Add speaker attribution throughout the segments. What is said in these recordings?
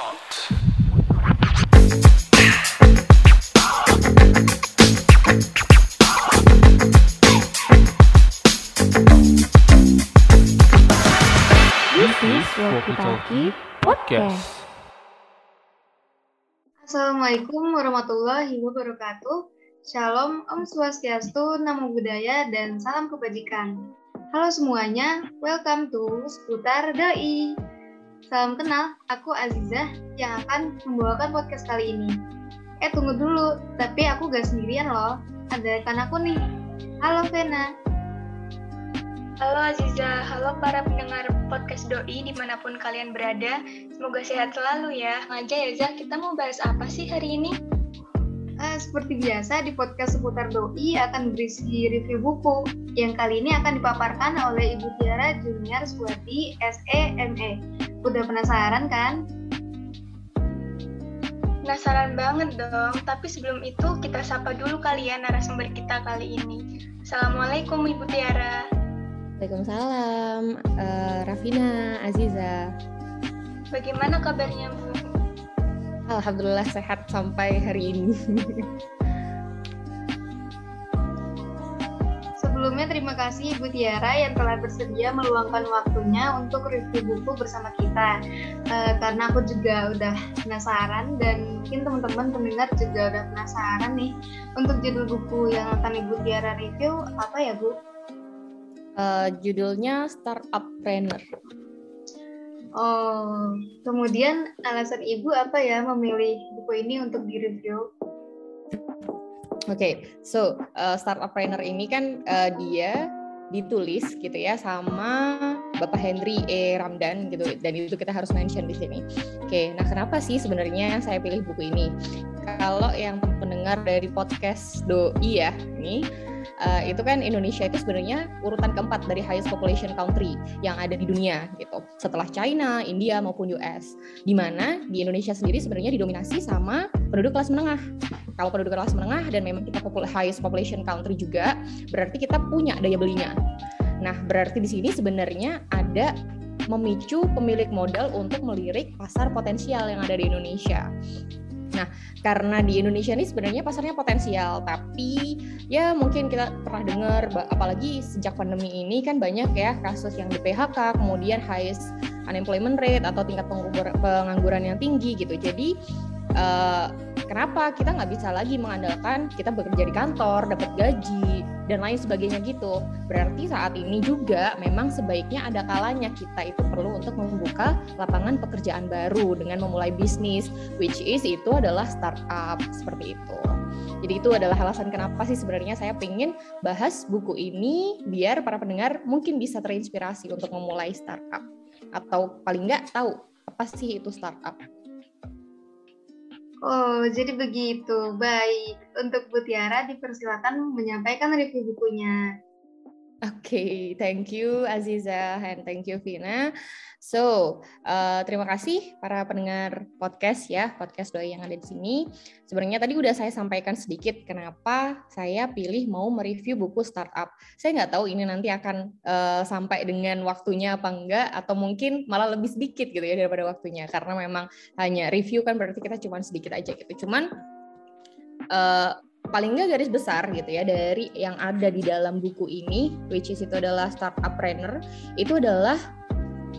Speaker 1: start.
Speaker 2: This is Walkie Talkie Podcast.
Speaker 3: Assalamualaikum warahmatullahi wabarakatuh. Shalom, Om Swastiastu, Namo Buddhaya, dan salam kebajikan. Halo semuanya, welcome to Seputar Dai. Salam kenal, aku Azizah yang akan membawakan podcast kali ini. Eh tunggu dulu, tapi aku gak sendirian loh. Ada rekan aku nih. Halo Vena.
Speaker 4: Halo Aziza, halo para pendengar podcast Doi di mana pun kalian berada. Semoga sehat selalu ya. Ngaja ya Zah, kita mau bahas apa sih hari ini?
Speaker 3: Seperti biasa di podcast seputar doi akan berisi review buku yang kali ini akan dipaparkan oleh Ibu Tiara Junior Suwati SEME. Udah penasaran kan?
Speaker 4: Penasaran banget dong, tapi sebelum itu kita sapa dulu kalian narasumber kita kali ini. Assalamualaikum Ibu Tiara.
Speaker 2: Waalaikumsalam, eh, Rafina, Aziza.
Speaker 4: Bagaimana kabarnya Bu?
Speaker 2: Alhamdulillah sehat sampai hari ini.
Speaker 3: Sebelumnya terima kasih Ibu Tiara yang telah bersedia meluangkan waktunya untuk review buku bersama kita. Eh, karena aku juga udah penasaran dan mungkin teman-teman pendengar juga udah penasaran nih untuk judul buku yang akan Ibu Tiara review apa ya Bu?
Speaker 2: Eh, judulnya Startup Trainer.
Speaker 3: Oh, kemudian alasan Ibu apa ya memilih buku ini untuk direview?
Speaker 2: Oke, so eh, Startup Trainer ini kan eh, dia ditulis gitu ya sama Bapak Henry E. Ramdan gitu dan itu kita harus mention di sini. Oke, nah kenapa sih sebenarnya saya pilih buku ini? Kalau yang pendengar dari podcast Doi ya, ini uh, itu kan Indonesia itu sebenarnya urutan keempat dari highest population country yang ada di dunia gitu. Setelah China, India maupun US. Di mana di Indonesia sendiri sebenarnya didominasi sama penduduk kelas menengah. Kalau penduduk kelas menengah dan memang kita popul highest population country juga, berarti kita punya daya belinya. Nah, berarti di sini sebenarnya ada memicu pemilik modal untuk melirik pasar potensial yang ada di Indonesia. Nah, karena di Indonesia ini sebenarnya pasarnya potensial, tapi ya mungkin kita pernah dengar, apalagi sejak pandemi ini kan banyak ya kasus yang di PHK, kemudian highest unemployment rate atau tingkat pengangguran yang tinggi gitu. Jadi uh, kenapa kita nggak bisa lagi mengandalkan kita bekerja di kantor, dapat gaji dan lain sebagainya gitu. Berarti saat ini juga memang sebaiknya ada kalanya kita itu perlu untuk membuka lapangan pekerjaan baru dengan memulai bisnis, which is itu adalah startup seperti itu. Jadi itu adalah alasan kenapa sih sebenarnya saya pengen bahas buku ini biar para pendengar mungkin bisa terinspirasi untuk memulai startup atau paling nggak tahu apa sih itu startup.
Speaker 3: Oh, jadi begitu. Baik. Untuk Bu Tiara dipersilakan menyampaikan review bukunya.
Speaker 2: Okay, thank you Aziza and thank you Vina. So, uh, terima kasih para pendengar podcast ya, podcast doi yang ada di sini. Sebenarnya tadi udah saya sampaikan sedikit kenapa saya pilih mau mereview buku startup. Saya nggak tahu ini nanti akan uh, sampai dengan waktunya apa enggak, atau mungkin malah lebih sedikit gitu ya daripada waktunya. Karena memang hanya review kan berarti kita cuma sedikit aja gitu. Cuman uh, paling nggak garis besar gitu ya dari yang ada di dalam buku ini, which is itu adalah startup trainer, itu adalah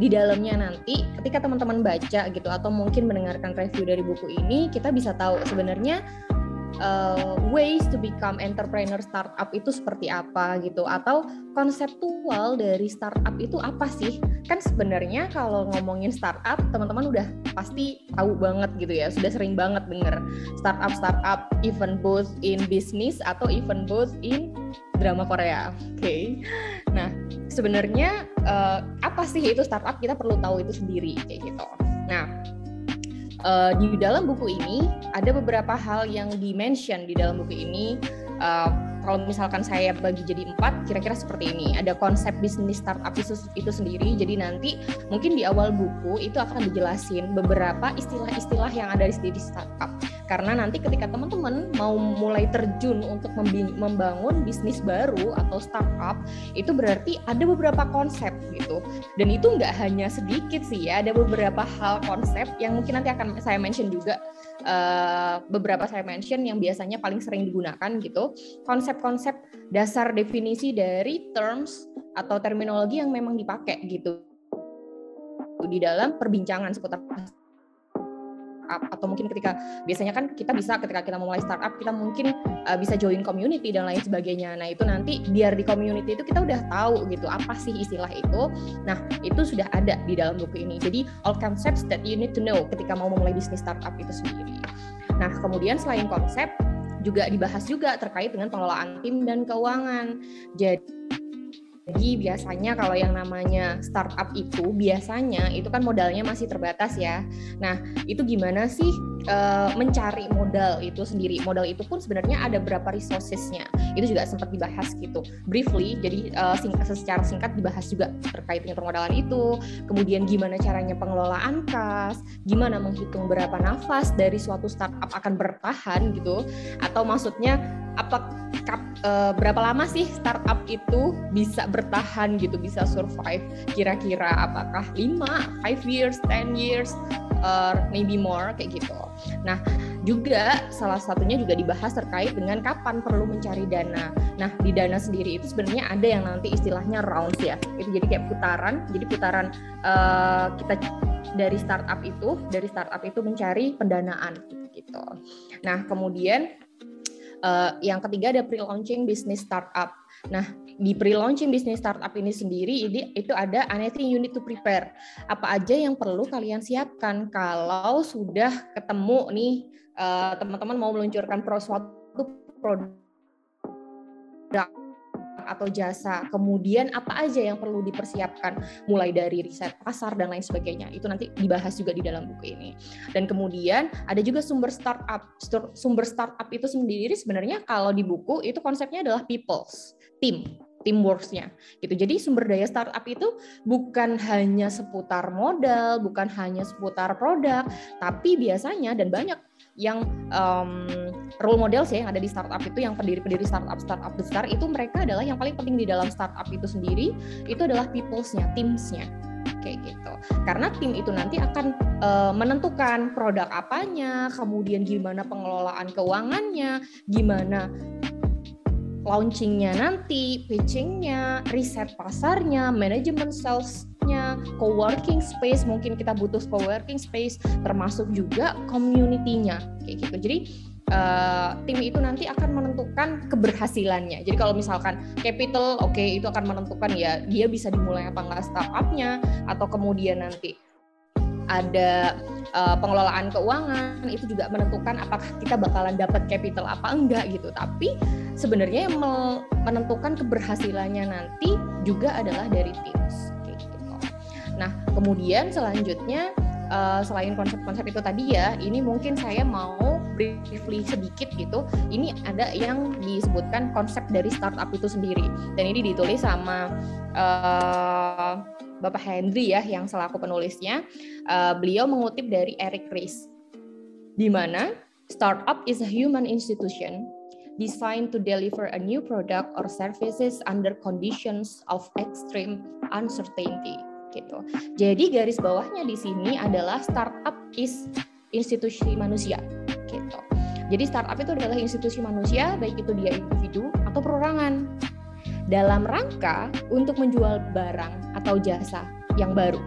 Speaker 2: di dalamnya nanti ketika teman-teman baca gitu atau mungkin mendengarkan review dari buku ini, kita bisa tahu sebenarnya uh, ways to become entrepreneur startup itu seperti apa gitu? Atau konseptual dari startup itu apa sih? Kan sebenarnya kalau ngomongin startup teman-teman udah pasti tahu banget gitu ya. Sudah sering banget denger startup startup even both in business atau even both in drama Korea. Oke. Okay. nah sebenarnya uh, apa sih itu startup? Kita perlu tahu itu sendiri kayak gitu. Nah uh, di dalam buku ini ada beberapa hal yang dimention di dalam buku ini. Uh, kalau misalkan saya bagi jadi empat, kira-kira seperti ini. Ada konsep bisnis startup itu, itu sendiri. Jadi nanti mungkin di awal buku itu akan dijelasin beberapa istilah-istilah yang ada di, startup. Karena nanti ketika teman-teman mau mulai terjun untuk membangun bisnis baru atau startup, itu berarti ada beberapa konsep gitu. Dan itu nggak hanya sedikit sih ya, ada beberapa hal konsep yang mungkin nanti akan saya mention juga uh, beberapa saya mention yang biasanya paling sering digunakan gitu. Konsep-konsep dasar definisi dari terms atau terminologi yang memang dipakai gitu di dalam perbincangan seputar atau mungkin ketika biasanya kan kita bisa ketika kita memulai startup kita mungkin uh, bisa join community dan lain sebagainya. Nah, itu nanti biar di community itu kita udah tahu gitu apa sih istilah itu. Nah, itu sudah ada di dalam buku ini. Jadi all concepts that you need to know ketika mau memulai bisnis startup itu sendiri. Nah, kemudian selain konsep juga dibahas juga terkait dengan pengelolaan tim dan keuangan. Jadi jadi biasanya kalau yang namanya startup itu biasanya itu kan modalnya masih terbatas ya. Nah itu gimana sih e, mencari modal itu sendiri? Modal itu pun sebenarnya ada berapa resourcesnya. Itu juga sempat dibahas gitu briefly. Jadi e, singkat, secara singkat dibahas juga terkait dengan permodalan itu. Kemudian gimana caranya pengelolaan kas, gimana menghitung berapa nafas dari suatu startup akan bertahan gitu. Atau maksudnya apa kap, uh, berapa lama sih startup itu bisa bertahan gitu bisa survive kira-kira apakah 5, 5 years, 10 years or maybe more kayak gitu. Nah, juga salah satunya juga dibahas terkait dengan kapan perlu mencari dana. Nah, di dana sendiri itu sebenarnya ada yang nanti istilahnya rounds ya. Itu jadi kayak putaran. Jadi putaran uh, kita dari startup itu, dari startup itu mencari pendanaan gitu. Nah, kemudian Uh, yang ketiga ada pre-launching bisnis startup. Nah, di pre-launching bisnis startup ini sendiri ini itu ada anything you need to prepare. Apa aja yang perlu kalian siapkan kalau sudah ketemu nih eh, teman-teman mau meluncurkan pro suatu produk atau jasa. Kemudian apa aja yang perlu dipersiapkan mulai dari riset pasar dan lain sebagainya. Itu nanti dibahas juga di dalam buku ini. Dan kemudian ada juga sumber startup. Sumber startup itu sendiri sebenarnya kalau di buku itu konsepnya adalah peoples, team teamworksnya gitu. Jadi sumber daya startup itu bukan hanya seputar modal, bukan hanya seputar produk, tapi biasanya dan banyak yang um, role model sih yang ada di startup itu yang pendiri-pendiri startup startup besar itu mereka adalah yang paling penting di dalam startup itu sendiri itu adalah peoplesnya, teamsnya kayak gitu. Karena tim itu nanti akan uh, menentukan produk apanya, kemudian gimana pengelolaan keuangannya, gimana launchingnya nanti, pitchingnya, riset pasarnya, manajemen salesnya, co-working space, mungkin kita butuh co-working space, termasuk juga community-nya, kayak gitu. Jadi uh, tim itu nanti akan menentukan keberhasilannya. Jadi kalau misalkan capital, oke okay, itu akan menentukan ya dia bisa dimulai apa enggak startupnya, atau kemudian nanti ada uh, pengelolaan keuangan itu juga menentukan apakah kita bakalan dapat capital apa enggak gitu. Tapi sebenarnya yang menentukan keberhasilannya nanti juga adalah dari teams gitu. Nah, kemudian selanjutnya uh, selain konsep-konsep itu tadi ya, ini mungkin saya mau briefly sedikit gitu. Ini ada yang disebutkan konsep dari startup itu sendiri. Dan ini ditulis sama uh, Bapak Henry ya yang selaku penulisnya. Uh, beliau mengutip dari Eric Ries, di mana startup is a human institution designed to deliver a new product or services under conditions of extreme uncertainty gitu. Jadi garis bawahnya di sini adalah startup is institusi manusia. Jadi startup itu adalah institusi manusia baik itu dia individu atau perorangan dalam rangka untuk menjual barang atau jasa yang baru.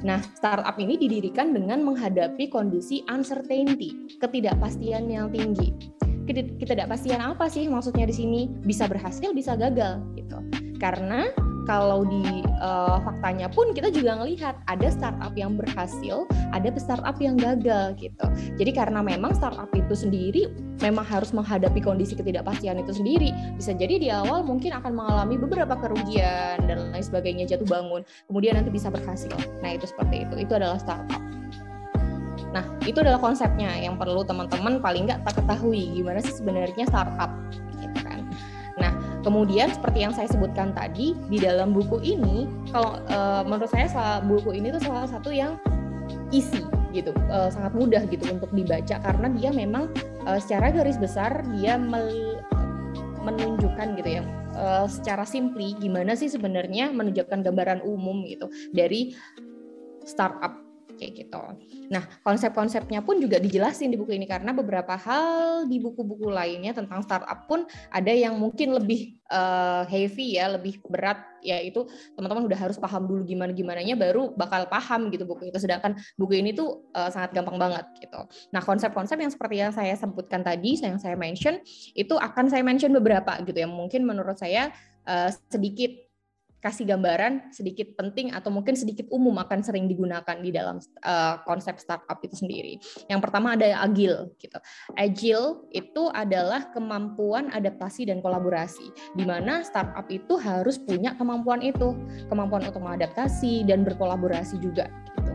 Speaker 2: Nah, startup ini didirikan dengan menghadapi kondisi uncertainty, ketidakpastian yang tinggi. Ketidakpastian apa sih maksudnya di sini? Bisa berhasil, bisa gagal gitu. Karena kalau di uh, faktanya pun kita juga ngelihat ada startup yang berhasil, ada startup yang gagal gitu. Jadi karena memang startup itu sendiri memang harus menghadapi kondisi ketidakpastian itu sendiri. Bisa jadi di awal mungkin akan mengalami beberapa kerugian dan lain sebagainya jatuh bangun, kemudian nanti bisa berhasil. Nah, itu seperti itu. Itu adalah startup. Nah, itu adalah konsepnya yang perlu teman-teman paling nggak tak ketahui gimana sih sebenarnya startup Kemudian seperti yang saya sebutkan tadi di dalam buku ini, kalau uh, menurut saya buku ini tuh salah satu yang isi gitu uh, sangat mudah gitu untuk dibaca karena dia memang uh, secara garis besar dia menunjukkan gitu ya uh, secara simply gimana sih sebenarnya menunjukkan gambaran umum gitu dari startup kayak gitu. Nah, konsep-konsepnya pun juga dijelasin di buku ini karena beberapa hal di buku-buku lainnya tentang startup pun ada yang mungkin lebih uh, heavy ya, lebih berat yaitu teman-teman udah harus paham dulu gimana gimananya baru bakal paham gitu buku itu. Sedangkan buku ini tuh uh, sangat gampang banget gitu. Nah, konsep-konsep yang seperti yang saya sebutkan tadi, yang saya mention itu akan saya mention beberapa gitu yang mungkin menurut saya uh, sedikit kasih gambaran sedikit penting atau mungkin sedikit umum akan sering digunakan di dalam uh, konsep startup itu sendiri. Yang pertama ada agile gitu. Agile itu adalah kemampuan adaptasi dan kolaborasi di mana startup itu harus punya kemampuan itu, kemampuan untuk mengadaptasi dan berkolaborasi juga gitu.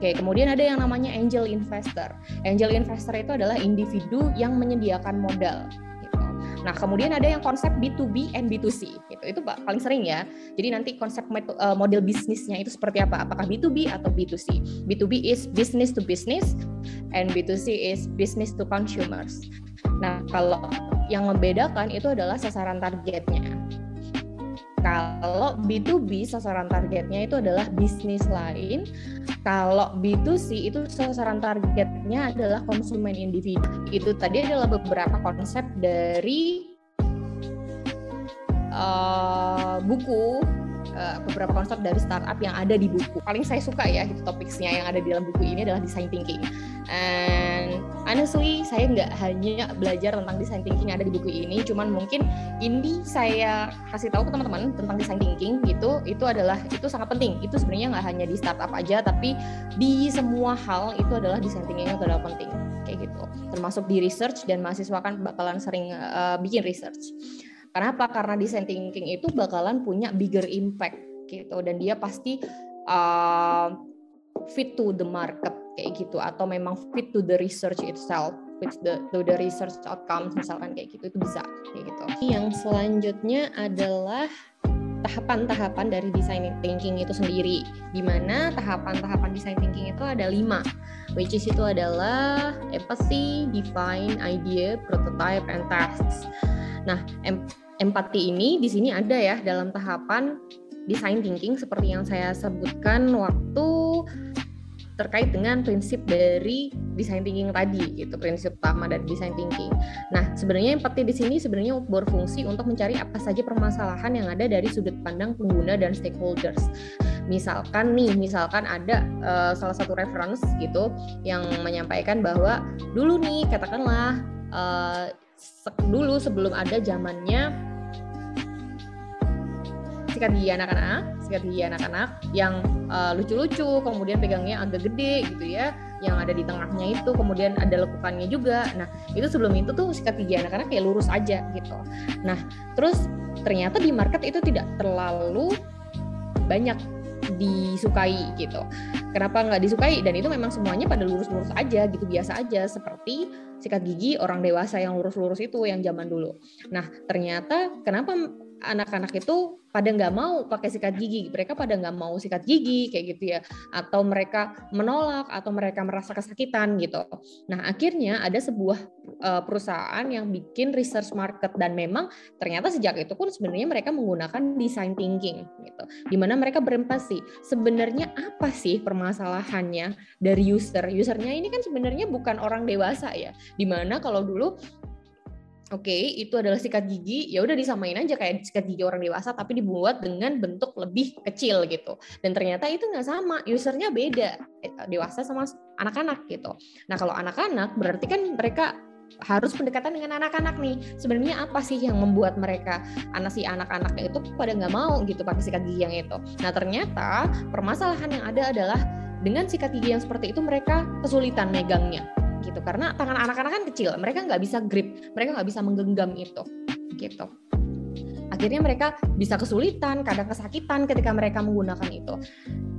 Speaker 2: Oke, kemudian ada yang namanya angel investor. Angel investor itu adalah individu yang menyediakan modal Nah, kemudian ada yang konsep B2B and B2C. Gitu. Itu paling sering ya. Jadi nanti konsep eh, model bisnisnya itu seperti apa? Apakah B2B atau B2C? B2B is business to business and B2C is business to consumers. Nah, kalau yang membedakan itu adalah sasaran targetnya. Kalau B2B sasaran targetnya itu adalah bisnis lain, kalau B2C itu sasaran targetnya adalah konsumen individu. Itu tadi adalah beberapa konsep dari uh, buku uh, beberapa konsep dari startup yang ada di buku. Paling saya suka ya itu topiknya yang ada di dalam buku ini adalah design thinking. And honestly, saya nggak hanya belajar tentang design thinking yang ada di buku ini, cuman mungkin ini saya kasih tahu ke teman-teman tentang design thinking gitu, itu adalah itu sangat penting. Itu sebenarnya nggak hanya di startup aja, tapi di semua hal itu adalah design thinking itu adalah penting kayak gitu. Termasuk di research dan mahasiswa kan bakalan sering uh, bikin research. Kenapa? Karena design thinking itu bakalan punya bigger impact gitu dan dia pasti uh, fit to the market kayak gitu atau memang fit to the research itself fit the to the research outcomes misalkan kayak gitu itu bisa kayak gitu. Yang selanjutnya adalah tahapan-tahapan dari design thinking itu sendiri. Di mana tahapan-tahapan design thinking itu ada lima, which is itu adalah empathy, define, idea, prototype, and tasks. Nah, em empati ini di sini ada ya dalam tahapan design thinking seperti yang saya sebutkan waktu terkait dengan prinsip dari design thinking tadi gitu prinsip utama dari design thinking. Nah sebenarnya empati di sini sebenarnya berfungsi untuk mencari apa saja permasalahan yang ada dari sudut pandang pengguna dan stakeholders. Misalkan nih, misalkan ada uh, salah satu reference gitu yang menyampaikan bahwa dulu nih katakanlah uh, dulu sebelum ada zamannya sikat gigi anak-anak, sikat gigi anak-anak yang uh, lucu-lucu, kemudian pegangnya agak gede gitu ya, yang ada di tengahnya itu, kemudian ada lekukannya juga. Nah, itu sebelum itu tuh sikat gigi anak-anak kayak lurus aja gitu. Nah, terus ternyata di market itu tidak terlalu banyak disukai gitu. Kenapa nggak disukai? Dan itu memang semuanya pada lurus-lurus aja gitu, biasa aja seperti sikat gigi orang dewasa yang lurus-lurus itu yang zaman dulu. Nah, ternyata kenapa anak-anak itu pada nggak mau pakai sikat gigi, mereka pada nggak mau sikat gigi kayak gitu ya, atau mereka menolak atau mereka merasa kesakitan gitu. Nah akhirnya ada sebuah uh, perusahaan yang bikin research market. Dan memang ternyata sejak itu pun sebenarnya mereka menggunakan design thinking gitu, di mana mereka berempati sebenarnya apa sih permasalahannya dari user, usernya ini kan sebenarnya bukan orang dewasa ya, di mana kalau dulu Oke, okay, itu adalah sikat gigi, ya udah disamain aja kayak sikat gigi orang dewasa, tapi dibuat dengan bentuk lebih kecil gitu. Dan ternyata itu nggak sama, usernya beda, eh, dewasa sama anak-anak gitu. Nah kalau anak-anak berarti kan mereka harus pendekatan dengan anak-anak nih. Sebenarnya apa sih yang membuat mereka anak si anak-anaknya itu pada nggak mau gitu pakai sikat gigi yang itu. Nah ternyata permasalahan yang ada adalah dengan sikat gigi yang seperti itu mereka kesulitan megangnya gitu. Karena tangan anak-anak kan kecil mereka nggak bisa grip mereka nggak bisa menggenggam itu gitu. Akhirnya mereka bisa kesulitan kadang kesakitan ketika mereka menggunakan itu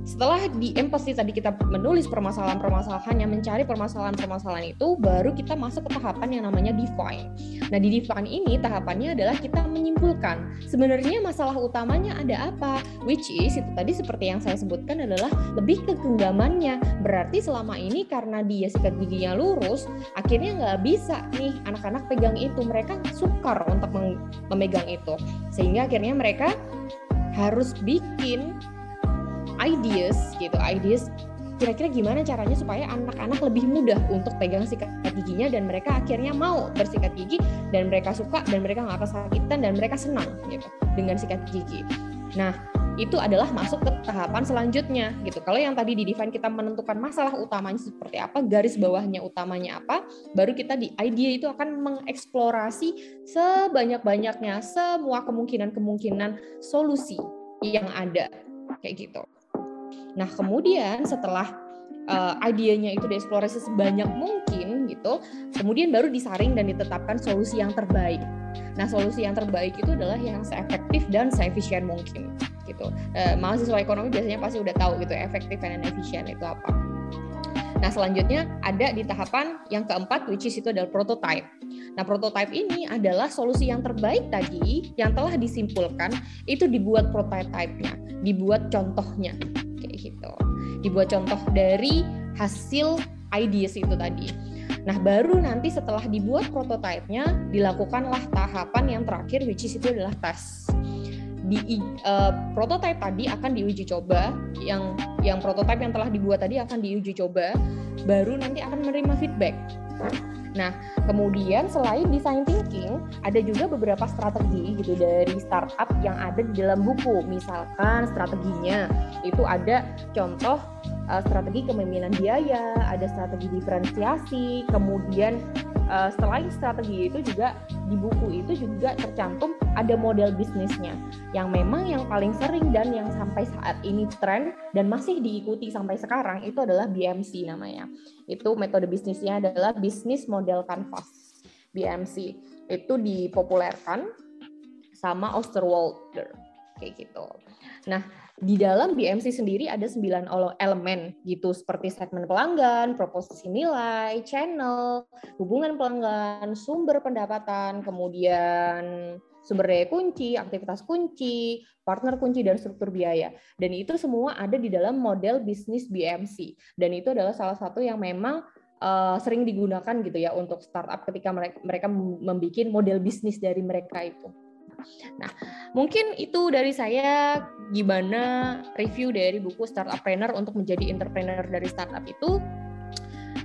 Speaker 2: setelah di empathy tadi kita menulis permasalahan-permasalahan yang mencari permasalahan-permasalahan itu baru kita masuk ke tahapan yang namanya define. Nah, di define ini tahapannya adalah kita menyimpulkan sebenarnya masalah utamanya ada apa, which is itu tadi seperti yang saya sebutkan adalah lebih ke genggamannya. Berarti selama ini karena dia sikat giginya lurus, akhirnya nggak bisa nih anak-anak pegang itu. Mereka sukar untuk memegang itu. Sehingga akhirnya mereka harus bikin ideas gitu ideas kira-kira gimana caranya supaya anak-anak lebih mudah untuk pegang sikat giginya dan mereka akhirnya mau bersikat gigi dan mereka suka dan mereka nggak kesakitan dan mereka senang gitu dengan sikat gigi. Nah itu adalah masuk ke tahapan selanjutnya gitu. Kalau yang tadi di define kita menentukan masalah utamanya seperti apa, garis bawahnya utamanya apa, baru kita di idea itu akan mengeksplorasi sebanyak-banyaknya semua kemungkinan-kemungkinan solusi yang ada kayak gitu. Nah, kemudian setelah uh, idenya itu dieksplorasi sebanyak mungkin gitu, kemudian baru disaring dan ditetapkan solusi yang terbaik. Nah, solusi yang terbaik itu adalah yang seefektif dan seefisien mungkin gitu. Uh, mahasiswa ekonomi biasanya pasti udah tahu gitu efektif dan efisien itu apa. Nah, selanjutnya ada di tahapan yang keempat which is itu adalah prototype. Nah, prototype ini adalah solusi yang terbaik tadi yang telah disimpulkan itu dibuat prototype-nya, dibuat contohnya gitu. Dibuat contoh dari hasil ideas itu tadi. Nah, baru nanti setelah dibuat prototipenya, dilakukanlah tahapan yang terakhir, which is itu adalah tes. Di uh, prototype tadi akan diuji coba, yang yang prototype yang telah dibuat tadi akan diuji coba, baru nanti akan menerima feedback. Nah, kemudian selain design thinking, ada juga beberapa strategi gitu dari startup yang ada di dalam buku. Misalkan strateginya itu ada contoh uh, strategi kepemimpinan biaya, ada strategi diferensiasi, kemudian uh, selain strategi itu juga di buku itu juga tercantum ada model bisnisnya yang memang yang paling sering dan yang sampai saat ini tren dan masih diikuti sampai sekarang itu adalah BMC namanya. Itu metode bisnisnya adalah bisnis model canvas. BMC itu dipopulerkan sama Osterwalder kayak gitu. Nah, di dalam BMC sendiri ada sembilan elemen gitu seperti segmen pelanggan, proposisi nilai, channel, hubungan pelanggan, sumber pendapatan, kemudian sumber daya kunci, aktivitas kunci, partner kunci dan struktur biaya. Dan itu semua ada di dalam model bisnis BMC. Dan itu adalah salah satu yang memang uh, sering digunakan gitu ya untuk startup ketika mereka mereka membuat model bisnis dari mereka itu. Nah, mungkin itu dari saya gimana review dari buku Startup Trainer untuk menjadi entrepreneur dari startup itu.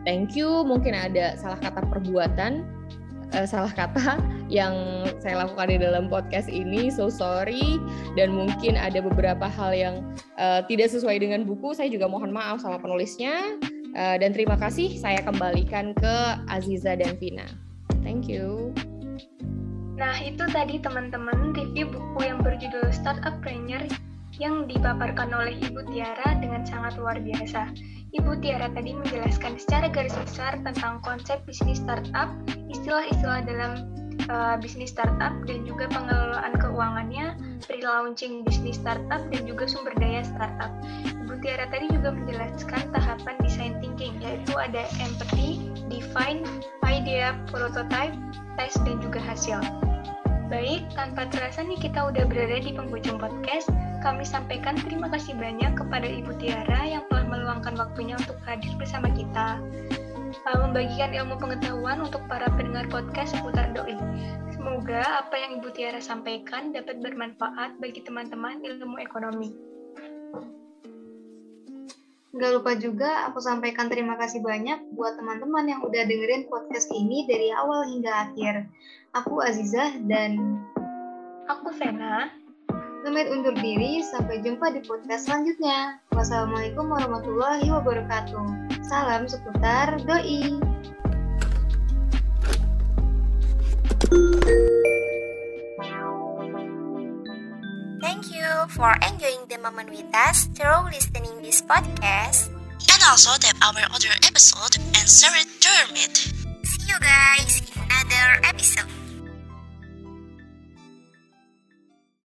Speaker 2: Thank you. Mungkin ada salah kata perbuatan, uh, salah kata yang saya lakukan di dalam podcast ini. So sorry. Dan mungkin ada beberapa hal yang uh, tidak sesuai dengan buku. Saya juga mohon maaf sama penulisnya. Uh, dan terima kasih. Saya kembalikan ke Aziza dan Vina. Thank you.
Speaker 4: Nah, itu tadi teman-teman review buku yang berjudul Startup Trainer yang dipaparkan oleh Ibu Tiara dengan sangat luar biasa. Ibu Tiara tadi menjelaskan secara garis besar tentang konsep bisnis startup, istilah-istilah dalam uh, bisnis startup dan juga pengelolaan keuangannya, pre-launching bisnis startup dan juga sumber daya startup. Ibu Tiara tadi juga menjelaskan tahapan design thinking yaitu ada empathy, define, idea, prototype, test dan juga hasil. Baik, tanpa terasa nih kita udah berada di penghujung podcast. Kami sampaikan terima kasih banyak kepada Ibu Tiara yang telah meluangkan waktunya untuk hadir bersama kita. Uh, membagikan ilmu pengetahuan untuk para pendengar podcast seputar doi. Semoga apa yang Ibu Tiara sampaikan dapat bermanfaat bagi teman-teman ilmu ekonomi.
Speaker 3: Gak lupa juga aku sampaikan terima kasih banyak buat teman-teman yang udah dengerin podcast ini dari awal hingga akhir. Aku Azizah dan
Speaker 4: aku Vena.
Speaker 3: Pamit undur diri, sampai jumpa di podcast selanjutnya. Wassalamualaikum warahmatullahi wabarakatuh. Salam seputar doi.
Speaker 1: Thank you for enjoying the moment with us through listening this podcast. And also tap our other episode and share it to your mate. See you guys in another episode.